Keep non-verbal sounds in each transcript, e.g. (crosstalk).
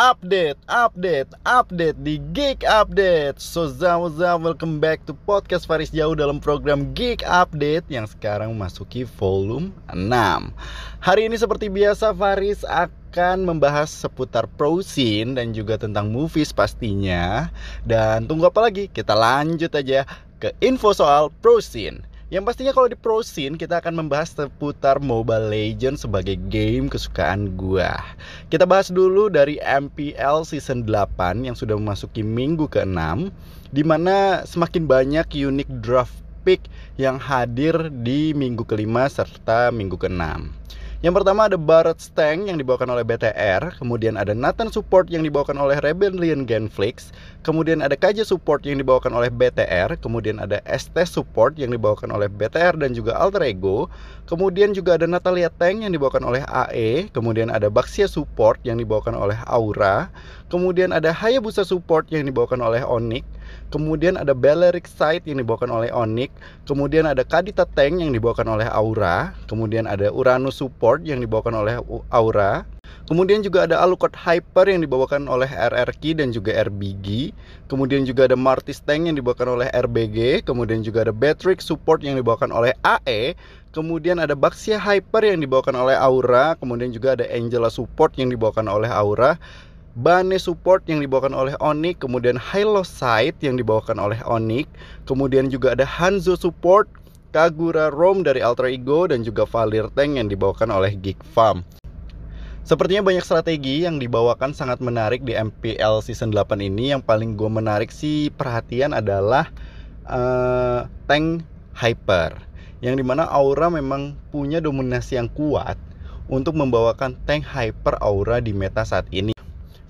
update, update, update di Geek Update. So Zawa welcome back to podcast Faris Jauh dalam program Geek Update yang sekarang memasuki volume 6. Hari ini seperti biasa Faris akan membahas seputar pro scene dan juga tentang movies pastinya. Dan tunggu apa lagi? Kita lanjut aja ke info soal pro scene. Yang pastinya kalau di Pro Scene kita akan membahas seputar Mobile Legends sebagai game kesukaan gua. Kita bahas dulu dari MPL Season 8 yang sudah memasuki minggu ke-6 di mana semakin banyak unique draft pick yang hadir di minggu kelima serta minggu ke-6. Yang pertama ada Barret Stang yang dibawakan oleh BTR, kemudian ada Nathan Support yang dibawakan oleh Rebellion Genflix, kemudian ada Kaja Support yang dibawakan oleh BTR, kemudian ada ST Support yang dibawakan oleh BTR dan juga Alter Ego, kemudian juga ada Natalia Tang yang dibawakan oleh AE, kemudian ada Baxia Support yang dibawakan oleh Aura, kemudian ada Hayabusa Support yang dibawakan oleh Onyx, Kemudian ada Balearic Sight yang dibawakan oleh Onyx, kemudian ada Kadita Tank yang dibawakan oleh Aura, kemudian ada Uranus Support yang dibawakan oleh Aura, Kemudian juga ada Alucard Hyper yang dibawakan oleh RRQ dan juga RBG. Kemudian juga ada Martis Tank yang dibawakan oleh RBG. Kemudian juga ada Batrix Support yang dibawakan oleh AE. Kemudian ada Baxia Hyper yang dibawakan oleh Aura. Kemudian juga ada Angela Support yang dibawakan oleh Aura. Bane Support yang dibawakan oleh Onyx, kemudian Halo Sight yang dibawakan oleh Onyx, kemudian juga ada Hanzo Support, Kagura Rom dari Ultra Ego dan juga Valir Tank yang dibawakan oleh Geek Farm. Sepertinya banyak strategi yang dibawakan sangat menarik di MPL Season 8 ini Yang paling gue menarik sih perhatian adalah uh, Tank Hyper Yang di mana Aura memang punya dominasi yang kuat Untuk membawakan Tank Hyper Aura di meta saat ini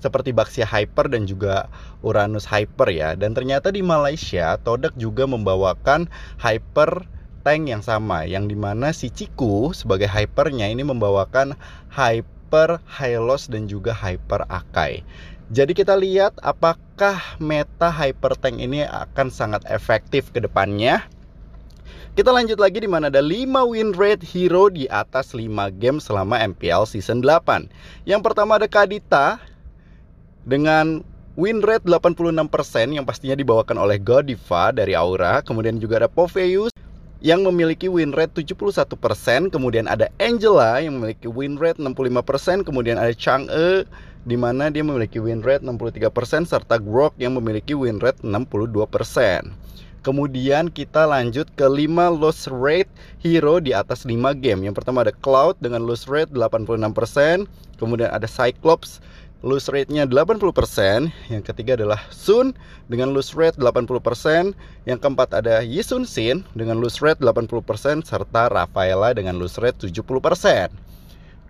seperti Baxia Hyper dan juga Uranus Hyper ya. Dan ternyata di Malaysia Todak juga membawakan Hyper tank yang sama yang di mana si Ciku sebagai hypernya ini membawakan Hyper Hylos dan juga Hyper Akai. Jadi kita lihat apakah meta Hyper Tank ini akan sangat efektif ke depannya. Kita lanjut lagi di mana ada 5 win rate hero di atas 5 game selama MPL season 8. Yang pertama ada Kadita dengan win rate 86% yang pastinya dibawakan oleh Godiva dari Aura, kemudian juga ada Poveus yang memiliki win rate 71%, kemudian ada Angela yang memiliki win rate 65%, kemudian ada Chang'e di mana dia memiliki win rate 63% serta Grok yang memiliki win rate 62%. Kemudian kita lanjut ke 5 loss rate hero di atas 5 game. Yang pertama ada Cloud dengan loss rate 86%, kemudian ada Cyclops loose rate-nya 80%, yang ketiga adalah Sun dengan loose rate 80%, yang keempat ada Yisun Sin dengan loose rate 80% serta Rafaela dengan loose rate 70%.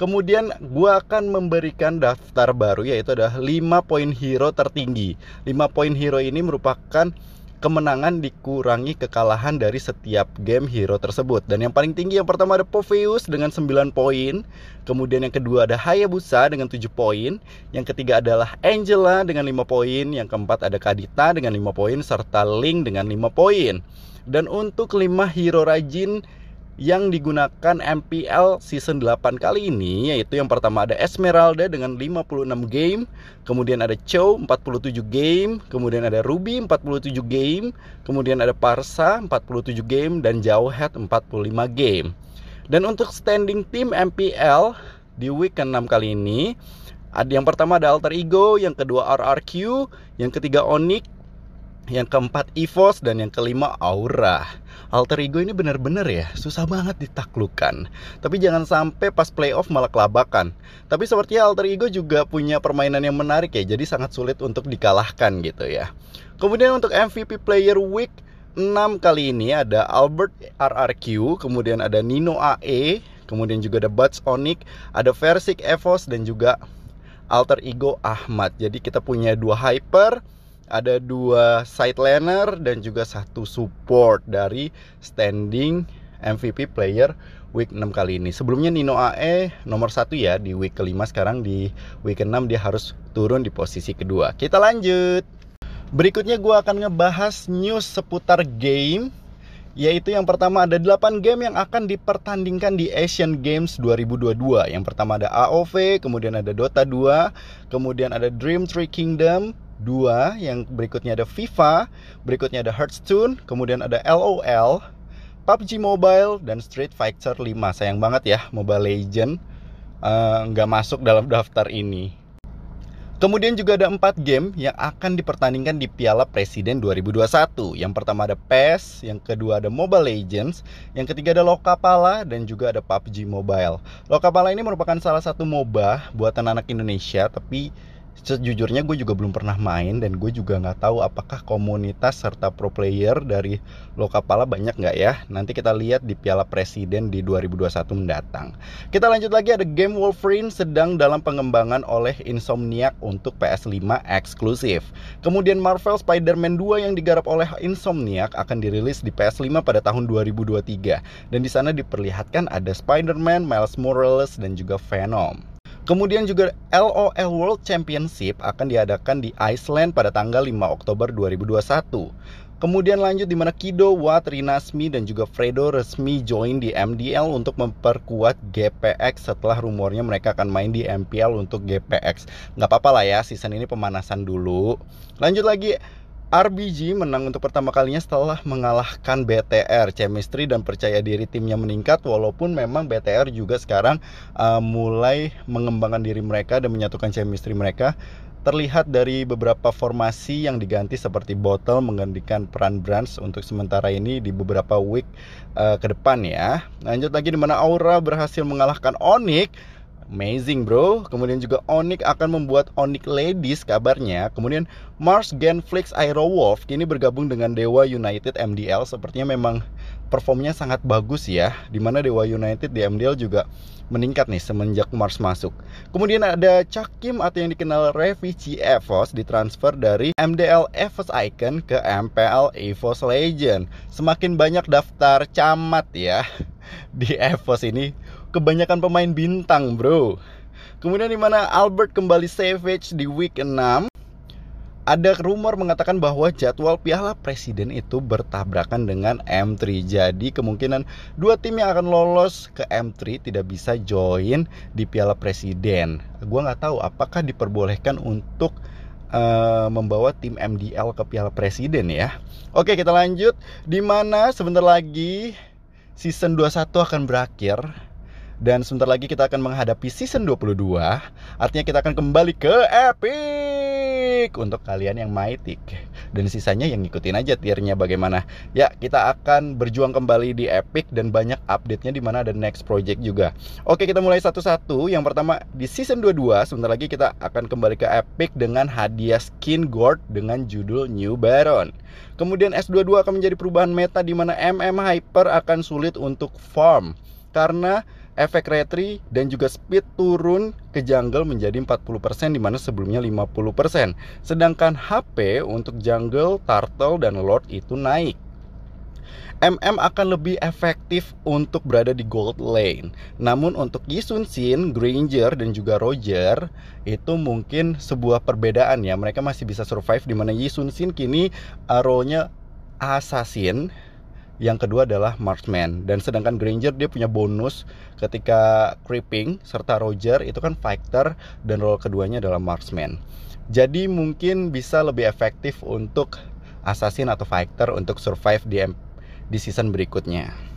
Kemudian gue akan memberikan daftar baru yaitu ada 5 poin hero tertinggi. 5 poin hero ini merupakan kemenangan dikurangi kekalahan dari setiap game hero tersebut. Dan yang paling tinggi yang pertama ada Poveus dengan 9 poin. Kemudian yang kedua ada Hayabusa dengan 7 poin. Yang ketiga adalah Angela dengan 5 poin. Yang keempat ada Kadita dengan 5 poin. Serta Link dengan 5 poin. Dan untuk 5 hero rajin yang digunakan MPL season 8 kali ini yaitu yang pertama ada Esmeralda dengan 56 game, kemudian ada Chow 47 game, kemudian ada Ruby 47 game, kemudian ada Parsa 47 game dan Jauhead 45 game. Dan untuk standing tim MPL di week ke-6 kali ini ada yang pertama ada Alter Ego, yang kedua RRQ, yang ketiga Onyx, yang keempat EVOS dan yang kelima Aura alter ego ini benar-benar ya susah banget ditaklukkan. Tapi jangan sampai pas playoff malah kelabakan. Tapi sepertinya alter ego juga punya permainan yang menarik ya, jadi sangat sulit untuk dikalahkan gitu ya. Kemudian untuk MVP Player Week 6 kali ini ada Albert RRQ, kemudian ada Nino AE, kemudian juga ada Buds Onyx, ada Versik Evos dan juga Alter Ego Ahmad. Jadi kita punya dua hyper, ada dua side laner dan juga satu support dari standing MVP player week 6 kali ini. Sebelumnya Nino AE nomor satu ya di week kelima sekarang di week ke-6 dia harus turun di posisi kedua. Kita lanjut. Berikutnya gue akan ngebahas news seputar game yaitu yang pertama ada 8 game yang akan dipertandingkan di Asian Games 2022. Yang pertama ada AOV, kemudian ada Dota 2, kemudian ada Dream Tree Kingdom 2, yang berikutnya ada FIFA, berikutnya ada Hearthstone, kemudian ada LOL, PUBG Mobile dan Street Fighter 5. Sayang banget ya Mobile Legend eh, nggak uh, masuk dalam daftar ini. Kemudian juga ada empat game yang akan dipertandingkan di Piala Presiden 2021. Yang pertama ada PES, yang kedua ada Mobile Legends, yang ketiga ada Lokapala, dan juga ada PUBG Mobile. Lokapala ini merupakan salah satu MOBA buatan anak Indonesia, tapi sejujurnya gue juga belum pernah main dan gue juga nggak tahu apakah komunitas serta pro player dari Lokapala banyak nggak ya. Nanti kita lihat di Piala Presiden di 2021 mendatang. Kita lanjut lagi ada game Wolverine sedang dalam pengembangan oleh Insomniac untuk PS5 eksklusif. Kemudian Marvel Spider-Man 2 yang digarap oleh Insomniac akan dirilis di PS5 pada tahun 2023 dan di sana diperlihatkan ada Spider-Man, Miles Morales dan juga Venom Kemudian juga LOL World Championship akan diadakan di Iceland pada tanggal 5 Oktober 2021. Kemudian lanjut di mana Kido, Watt, Rinasmi, dan juga Fredo resmi join di MDL untuk memperkuat GPX setelah rumornya mereka akan main di MPL untuk GPX. Nggak apa-apa lah ya, season ini pemanasan dulu. Lanjut lagi, RBG menang untuk pertama kalinya setelah mengalahkan BTR. Chemistry dan percaya diri timnya meningkat walaupun memang BTR juga sekarang uh, mulai mengembangkan diri mereka dan menyatukan chemistry mereka. Terlihat dari beberapa formasi yang diganti seperti Bottle menggantikan peran Brands untuk sementara ini di beberapa week uh, ke depan ya. Lanjut lagi di mana Aura berhasil mengalahkan Onyx Amazing bro. Kemudian juga Onyx akan membuat Onyx Ladies kabarnya. Kemudian Mars Genflix Aerowolf Kini bergabung dengan Dewa United MDL Sepertinya memang performnya sangat bagus ya Di mana Dewa United di MDL juga meningkat nih semenjak Mars masuk. Kemudian ada Cakim atau yang dikenal Revici Evos Ditransfer dari MDL Evos Icon ke MPL Evos Legend. Semakin banyak daftar camat ya (laughs) di Evos ini kebanyakan pemain bintang, bro. Kemudian di mana Albert kembali savage di week 6 ada rumor mengatakan bahwa jadwal Piala Presiden itu bertabrakan dengan M3. Jadi kemungkinan dua tim yang akan lolos ke M3 tidak bisa join di Piala Presiden. Gua nggak tahu apakah diperbolehkan untuk uh, membawa tim MDL ke Piala Presiden ya. Oke, kita lanjut. Di mana sebentar lagi season 21 akan berakhir dan sebentar lagi kita akan menghadapi season 22 Artinya kita akan kembali ke Epic Untuk kalian yang Mythic. Dan sisanya yang ngikutin aja tiernya bagaimana. Ya kita akan berjuang kembali di Epic Dan banyak update-nya di mana ada next project juga. Oke kita mulai satu-satu. Yang pertama di season 22 Sebentar lagi kita akan kembali ke Epic Dengan hadiah skin Gord dengan judul New Baron. Kemudian S22 akan menjadi perubahan meta di mana MM Hyper akan sulit untuk farm. Karena efek retri dan juga speed turun ke jungle menjadi 40% di mana sebelumnya 50%. Sedangkan HP untuk jungle, turtle dan lord itu naik. MM akan lebih efektif untuk berada di gold lane. Namun untuk Yisun Shin, Granger dan juga Roger itu mungkin sebuah perbedaan ya. Mereka masih bisa survive di mana Yisun Shin kini arrow-nya assassin yang kedua adalah marksman. Dan sedangkan Granger dia punya bonus ketika creeping serta Roger itu kan fighter dan role keduanya adalah marksman. Jadi mungkin bisa lebih efektif untuk assassin atau fighter untuk survive di di season berikutnya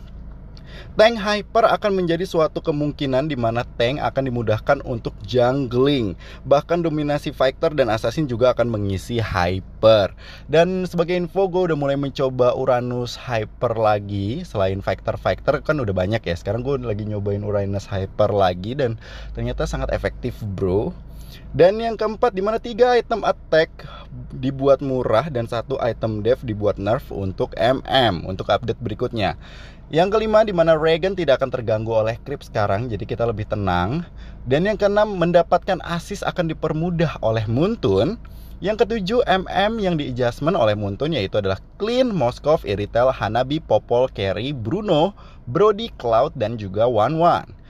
Tank Hyper akan menjadi suatu kemungkinan di mana tank akan dimudahkan untuk jungling. Bahkan dominasi fighter dan assassin juga akan mengisi Hyper. Dan sebagai info gue udah mulai mencoba Uranus Hyper lagi. Selain fighter-fighter kan udah banyak ya. Sekarang gue lagi nyobain Uranus Hyper lagi dan ternyata sangat efektif bro. Dan yang keempat di mana tiga item attack dibuat murah dan satu item dev dibuat nerf untuk MM untuk update berikutnya. Yang kelima di mana Regan tidak akan terganggu oleh creep sekarang jadi kita lebih tenang. Dan yang keenam mendapatkan assist akan dipermudah oleh Muntun. Yang ketujuh MM yang di adjustment oleh Muntun yaitu adalah Clean, Moskov, Iritel, Hanabi, Popol, Carry, Bruno, Brody, Cloud dan juga One One.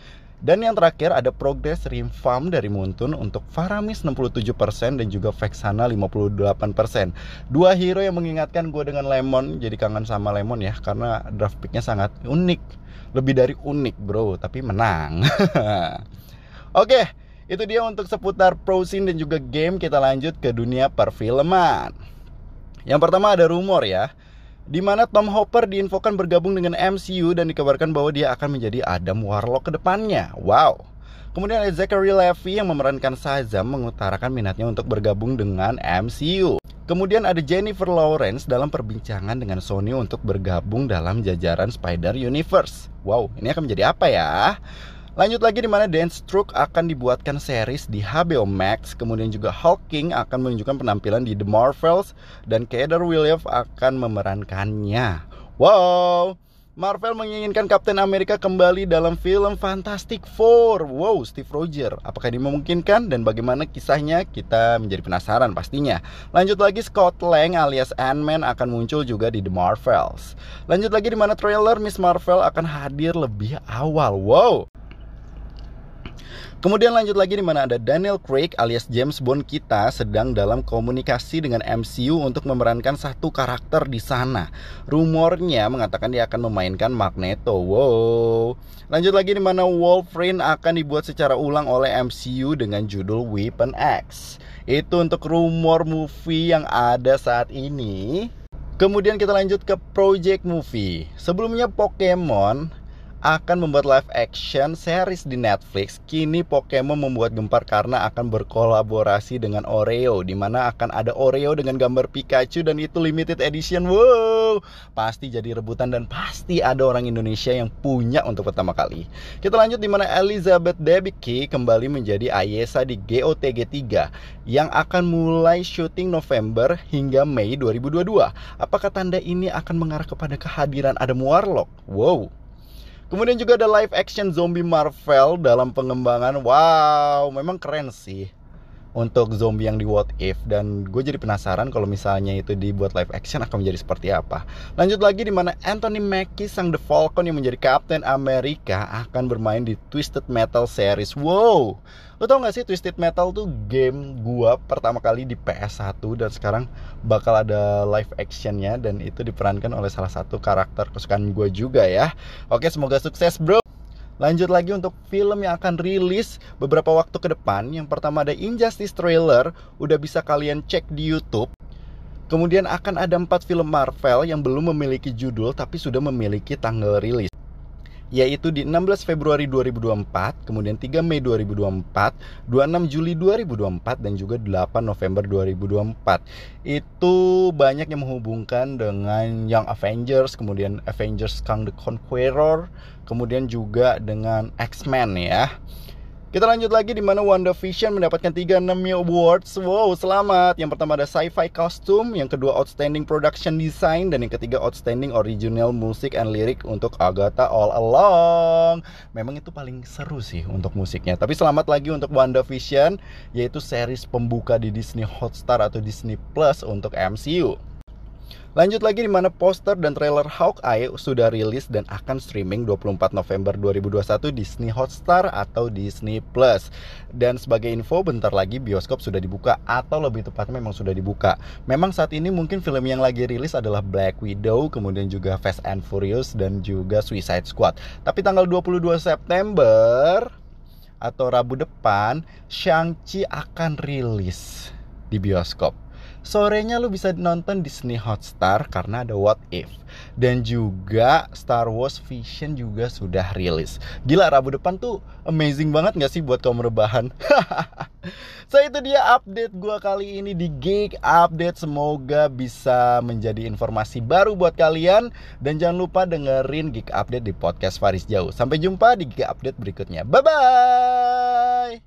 Dan yang terakhir ada progress Rimfam dari Muntun untuk Faramis 67% dan juga Vexana 58%. Dua hero yang mengingatkan gue dengan Lemon, jadi kangen sama Lemon ya karena draft picknya sangat unik. Lebih dari unik bro, tapi menang. (laughs) Oke, itu dia untuk seputar pro scene dan juga game. Kita lanjut ke dunia perfilman. Yang pertama ada rumor ya di mana Tom Hopper diinfokan bergabung dengan MCU dan dikabarkan bahwa dia akan menjadi Adam Warlock ke depannya. Wow. Kemudian ada Zachary Levi yang memerankan Shazam mengutarakan minatnya untuk bergabung dengan MCU. Kemudian ada Jennifer Lawrence dalam perbincangan dengan Sony untuk bergabung dalam jajaran Spider Universe. Wow, ini akan menjadi apa ya? Lanjut lagi di mana Stroke akan dibuatkan series di HBO Max, kemudian juga Hawking akan menunjukkan penampilan di The Marvels dan Kader Williams akan memerankannya. Wow, Marvel menginginkan Captain America kembali dalam film Fantastic Four. Wow, Steve Rogers. Apakah ini memungkinkan dan bagaimana kisahnya? Kita menjadi penasaran pastinya. Lanjut lagi Scott Lang alias Ant-Man akan muncul juga di The Marvels. Lanjut lagi di mana trailer Miss Marvel akan hadir lebih awal. Wow, Kemudian lanjut lagi di mana ada Daniel Craig alias James Bond kita sedang dalam komunikasi dengan MCU untuk memerankan satu karakter di sana. Rumornya mengatakan dia akan memainkan Magneto. Wow. Lanjut lagi di mana Wolverine akan dibuat secara ulang oleh MCU dengan judul Weapon X. Itu untuk rumor movie yang ada saat ini. Kemudian kita lanjut ke project movie. Sebelumnya Pokemon akan membuat live action series di Netflix. Kini Pokemon membuat gempar karena akan berkolaborasi dengan Oreo di mana akan ada Oreo dengan gambar Pikachu dan itu limited edition. Wow, pasti jadi rebutan dan pasti ada orang Indonesia yang punya untuk pertama kali. Kita lanjut di mana Elizabeth Debicki kembali menjadi Ayesa di GOTG 3 yang akan mulai syuting November hingga Mei 2022. Apakah tanda ini akan mengarah kepada kehadiran Adam Warlock? Wow, Kemudian juga ada live action zombie Marvel dalam pengembangan. Wow, memang keren sih untuk zombie yang di What If dan gue jadi penasaran kalau misalnya itu dibuat live action akan menjadi seperti apa. Lanjut lagi di mana Anthony Mackie sang The Falcon yang menjadi Captain America akan bermain di Twisted Metal series. Wow. Lo tau gak sih Twisted Metal tuh game gua pertama kali di PS1 dan sekarang bakal ada live actionnya dan itu diperankan oleh salah satu karakter kesukaan gue juga ya. Oke, semoga sukses bro. Lanjut lagi untuk film yang akan rilis beberapa waktu ke depan. Yang pertama ada Injustice trailer, udah bisa kalian cek di YouTube. Kemudian akan ada empat film Marvel yang belum memiliki judul tapi sudah memiliki tanggal rilis yaitu di 16 Februari 2024, kemudian 3 Mei 2024, 26 Juli 2024 dan juga 8 November 2024. Itu banyak yang menghubungkan dengan Young Avengers, kemudian Avengers Kang the Conqueror, kemudian juga dengan X-Men ya. Kita lanjut lagi di mana WandaVision mendapatkan 3 Nemia Awards. Wow, selamat. Yang pertama ada Sci-Fi Costume, yang kedua Outstanding Production Design dan yang ketiga Outstanding Original Music and Lyric untuk Agatha All Along. Memang itu paling seru sih untuk musiknya. Tapi selamat lagi untuk WandaVision yaitu series pembuka di Disney Hotstar atau Disney Plus untuk MCU. Lanjut lagi di mana poster dan trailer Hawkeye sudah rilis dan akan streaming 24 November 2021 Disney Hotstar atau Disney Plus. Dan sebagai info bentar lagi bioskop sudah dibuka atau lebih tepatnya memang sudah dibuka. Memang saat ini mungkin film yang lagi rilis adalah Black Widow, kemudian juga Fast and Furious dan juga Suicide Squad. Tapi tanggal 22 September atau Rabu depan Shang-Chi akan rilis di bioskop sorenya lu bisa nonton Disney Hotstar karena ada What If. Dan juga Star Wars Vision juga sudah rilis. Gila Rabu depan tuh amazing banget gak sih buat kaum rebahan? (laughs) So itu dia update gue kali ini di Geek Update. Semoga bisa menjadi informasi baru buat kalian. Dan jangan lupa dengerin Geek Update di podcast Faris Jauh. Sampai jumpa di Geek Update berikutnya. Bye bye